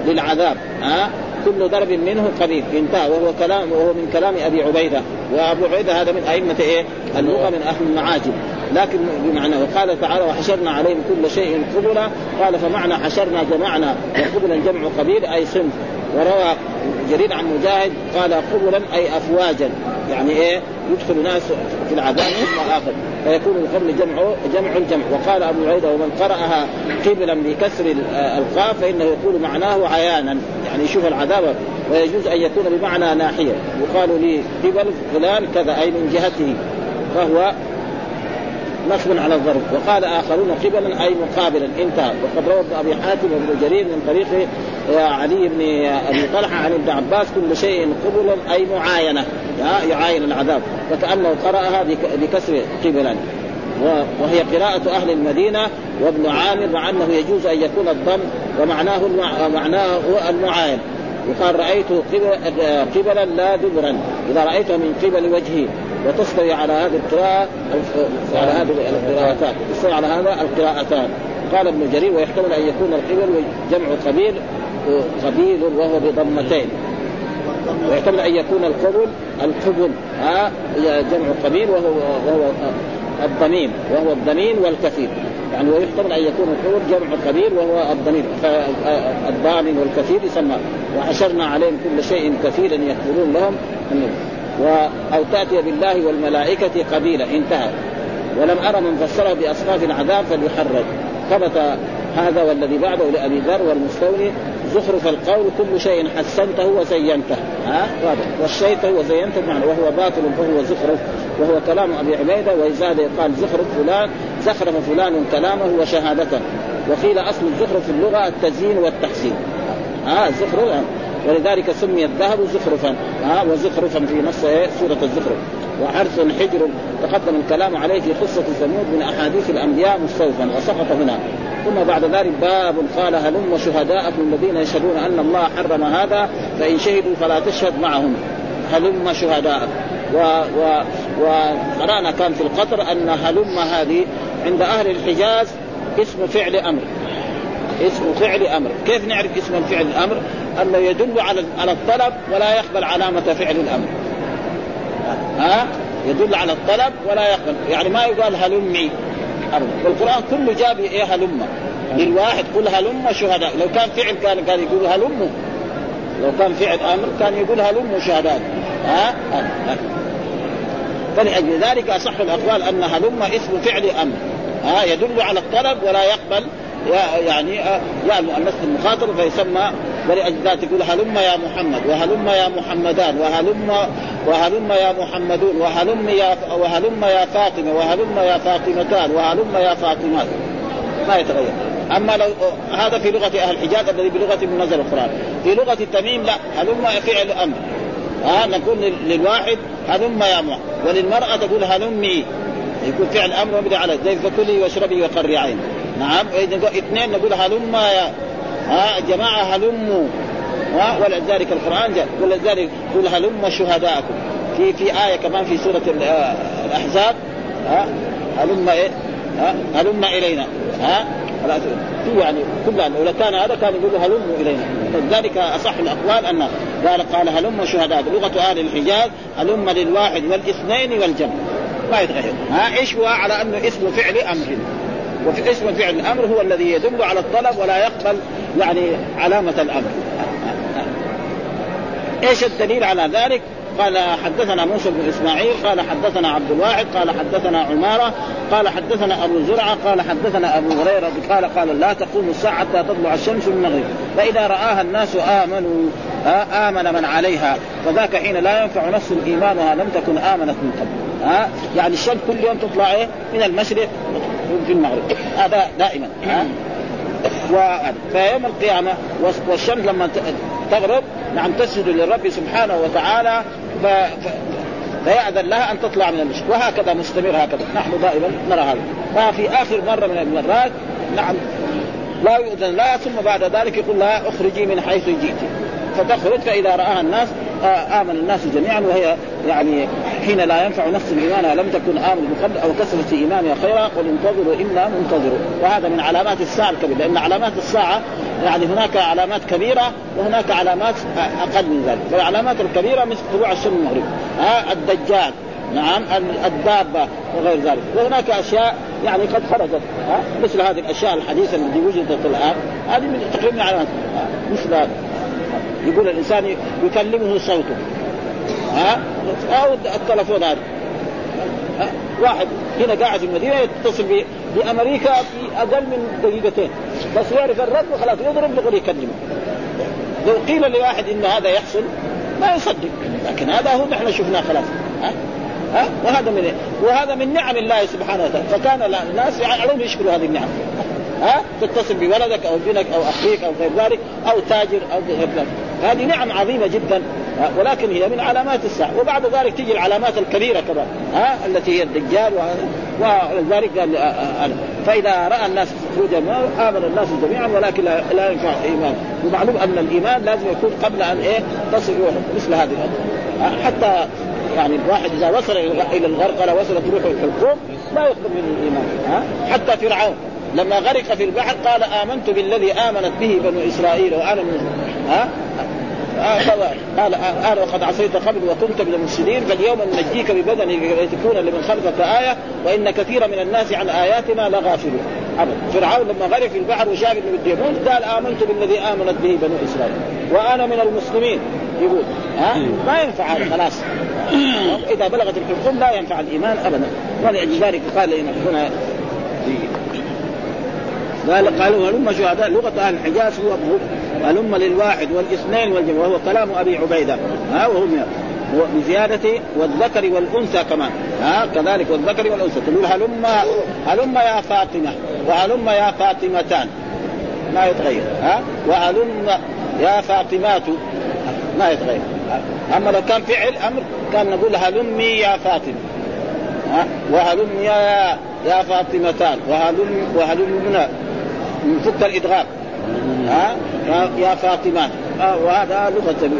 للعذاب. ها كل ضرب منه قبيل انتهى. وهو كلام وهو من كلام أبي عبيدة. وأبو عبيدة هذا من أئمة إيه؟ اللغة من أهل المعاجم. لكن بمعنى وقال تعالى وحشرنا عليهم كل شيء قبلا قال فمعنى حشرنا جمعنا. وقبلا جمع قبيل أي صنف. وروى جرير عن مجاهد قال قبلا أي أفواجا. يعني إيه؟ يدخل ناس في العذاب ثم اخر فيكون القبل جمع جمع الجمع. وقال أبو عبيده ومن قرأها قبلا بكسر القاف فإنه يقول معناه عيانا. يعني يشوف العذاب ويجوز أن يكون بمعنى ناحية. يقال لي قبل فلان كذا أي من جهته. فهو نصب على الظرف. وقال آخرون قبلا أي مقابلا انتهى. وقد روى ابن أبي حاتم وابن جرير من طريق علي بن أبي طلحة عن ابن عباس كل شيء قبلا أي معاينة. يعاين العذاب. وكأنه قرأها بكسر قبلا. وهي قراءة أهل المدينة وابن عامر مع أنه يجوز أن يكون الضم ومعناه معناه المعاين. يقال رأيته قبلا لا دبرا. إذا رأيته من قبل وجهه وتستوي على هذه القراءة على هذه القراءتان. تستوي على هذا القراءتان. قال ابن جرير ويحتمل أن يكون القبل جمع قبيل قبيل وهو بضمتين. ويحتمل أن يكون القبل القبل ها جمع قبيل وهو وهو الضميم وهو الضمين والكثير. يعني ويحتمل أن يكون القبل جمع قبيل وهو الضمير فالضامن والكثير يسمى وحشرنا عليهم كل شيء كثيرا يكفرون لهم و أو تأتي بالله والملائكة قبيلا انتهى. ولم أرى من فسره بأصناف العذاب فليحرج. ثبت هذا والذي بعده لأبي ذر والمستولي زخرف القول كل شيء حسنته وزينته. ها؟ وشيته وزينته معنى وهو باطل فهو زخرف وهو كلام أبي عبيدة وإزاده يقال زخرف فلان زخرف فلان كلامه وشهادته. وقيل أصل الزخرف في اللغة التزيين والتحسين. ها زخرف ولذلك سمي الذهب زخرفا. ها وزخرفا في نص سورة الزخرف وحرث حجر. تقدم الكلام عليه في قصة ثمود من أحاديث الأنبياء مستوفا. وسقط هنا. ثم بعد ذلك باب قال هلم شهداءكم الذين يشهدون أن الله حرم هذا؟ فإن شهدوا فلا تشهد معهم. هلم شهداءكم و و وقرأنا كان في القطر أن هلم هذه عند أهل الحجاز اسم فعل أمر. اسم فعل أمر. كيف نعرف اسم فعل الأمر؟ أنه يدل على على الطلب ولا يقبل علامة فعل الأمر. ها؟ يدل على الطلب ولا يقبل. يعني ما يقال هلمي. والقران كله جاب إيه هلم للواحد قل هلم شهداء. لو كان فعل كان كان يقول هلم لو كان فعل أمر كان يقول هلم شهداء. ها, ها؟ فلأجل ذلك أصح الأقوال أن هلم اسم فعل أمر. ها يدل على الطلب ولا يقبل يعني يا المؤنث المخاطب فيسمى ولأجل ذلك تقول هلم يا محمد وهلم يا محمدان وهلم وهلم يا محمدون وهلم يا وهلم يا فاطمة وهلم يا فاطمتان وهلم يا فاطمات. ما يتغير. أما لو هذا في لغة أهل الحجاز الذي بلغة من نزل القرآن. في لغة التميم لا هلم فعل أمر. ها نقول للواحد هلم يا محمد وللمرأة تقول هلمي يكون فعل أمر مبني على زي فكلي واشربي وقري عين نعم اثنين نقول هلم يا ها جماعة هلموا ولذلك القرآن جاء ولذلك قل هلم شهداءكم. في في آية كمان في سورة آه، الأحزاب. ها هلم إيه؟ ها هلم إلينا. ها في يعني كلها لو كان هذا كان يقول هلم إلينا. فلذلك أصح الأقوال أن قال قال هلم شهداء. لغه أهل الحجاز هلم للواحد والاثنين والجمع. ما يتغير. ها هو؟ على أنه اسم فعل أمر. وفي اسم فعل الأمر هو الذي يدل على الطلب ولا يقبل يعني علامة الأمر. إيش الدليل على ذلك؟ قال حدثنا موسى بن إسماعيل قال حدثنا عبد الواحد قال حدثنا عمارة قال حدثنا أبو زرعة قال حدثنا أبو هريرة قال قال لا تقوم الساعة حتى تطلع الشمس من المغرب. فإذا رآها الناس آمنوا آمن من عليها. فذاك حين لا ينفع نفس إيمانها لم تكن آمنت من قبل. ها يعني الشمس كل يوم تطلع إيه؟ من المشرق في المغرب. هذا دائما. ها فيوم القيامة والشمس لما تغرب نعم تسجد للرب سبحانه وتعالى ف... ف... فيأذن لها أن تطلع من المشرق وهكذا مستمر هكذا. نحن دائما نرى هذا. ففي آخر مرة من المرات نعم لا يؤذن لها ثم بعد ذلك يقول لها اخرجي من حيث جئت. فتخرج فإذا رآها الناس آمن الناس جميعا وهي يعني حين لا ينفع نفس إيمانها لم تكن آمن من قبل أو كسبت في إيمانها خيرا قل انتظروا إنا منتظروا. وهذا من علامات الساعة الكبيرة لأن علامات الساعة يعني هناك علامات كبيرة وهناك علامات أقل من ذلك. فالعلامات الكبيرة مثل طلوع الشمس المغرب ها الدجال نعم الدابة وغير ذلك. وهناك أشياء يعني قد خرجت مثل هذه الأشياء الحديثة التي وجدت الآن. هذه من تقريبا علامات مثل هذا. يقول الإنسان يكلمه صوته. ها؟ أو التلفون هذا. واحد هنا قاعد في المدينة يتصل بأمريكا في أقل من دقيقتين. بس يعرف الرد وخلاص يضرب يقول يكلمه. لو قيل لواحد إن هذا يحصل ما يصدق. لكن هذا هو نحن شفناه خلاص. ها؟ ها؟ وهذا من وهذا من نعم الله سبحانه وتعالى. فكان الناس عليهم يشكروا هذه النعم. ها؟ تتصل بولدك أو ابنك أو أخيك أو غير ذلك أو تاجر أو غير ذلك. هذه نعم عظيمة جدا ولكن هي من علامات الساعة. وبعد ذلك تجي العلامات الكبيرة كمان ها التي هي الدجال ولذلك قال آه، آه، آه. فإذا رأى الناس خروجا آمن الناس جميعا ولكن لا ينفع الايمان ومعلوم أن الإيمان لازم يكون قبل أن إيه تصل مثل هذه حتى يعني الواحد إذا وصل إلى الغرقله وصلت روحه الحلقوم لا يقبل من الإيمان ها حتى فرعون. لما غرق في البحر قال آمنت بالذي آمنت به بنو إسرائيل وأنا من ها؟ قال أنا وقد عصيت قبل وكنت من المفسدين فاليوم ننجيك ببدنك لتكون لمن خلفك آية وإن كثيرا من الناس عن آياتنا لغافلون. أبدا. فرعون لما غرق في البحر وشاف إنه بده يموت قال آمنت بالذي آمنت به بنو إسرائيل وأنا من المسلمين. يقول ها؟ ما ينفع هذا خلاص. إذا بلغت الحكم لا ينفع الإيمان أبدا. ولذلك قال هنا قال قالوا هلم شهداء لغة أهل الحجاز هو هلم للواحد والإثنين والجمع وهو كلام أبي عبيدة. ها وهو بزيادة والذكر والأنثى كمان. ها كذلك والذكر والأنثى. تقول هلم هلم يا فاطمة وهلم يا فاطمتان. ما يتغير. ها وهلم يا فاطمات. ما يتغير. أما لو كان فعل أمر كان نقول هلمي يا فاطمة. ها وهلم يا يا فاطمتان. وهلم وهلمنا. نفك الإدغام. ها؟ يا فاطمان آه وهذا لغة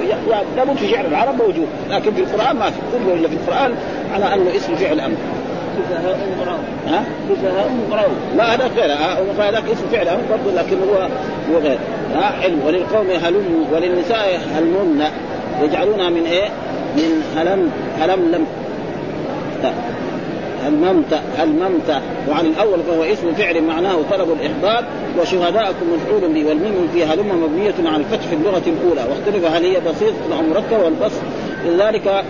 لابد في شعر العرب موجود لكن في القرآن ما في. كله إلا في القرآن على انه اسم فعل أمر. ها؟ لا هذا غير هذاك اسم فعل أمر برضه لكن هو هو غير. ها؟ حلم وللقوم هلم وللنساء هلمن يجعلونها من إيه؟ من هلم هلم لم الممت الممت وعن الأول فهو اسم فعل معناه طلب الاحضار وشهداءكم مفعول به والميم في هلم مبنية على الفتح في اللغة الأولى واختلف هل هي بسيط أو مركب والبسط لذلك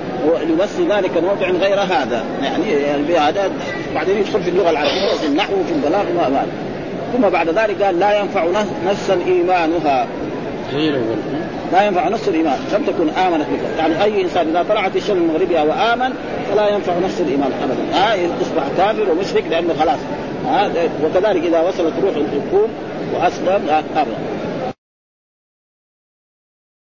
لبس ذلك موضع غير هذا. يعني هذا بعدين يدخل في اللغة العربية في النحو وفي البلاغ ما ثم بعد ذلك قال لا ينفع نفسا إيمانها. لا ينفع نفس الإيمان. لم تكن آمنت بك يعني أي إنسان إذا طلعت الشمس المغربيه وآمن فلا ينفع نفس الإيمان ابدا. آه يصبح كافر ومشرك لأنه خلاص. وكذلك إذا وصلت روح الحكوم وأسلم آه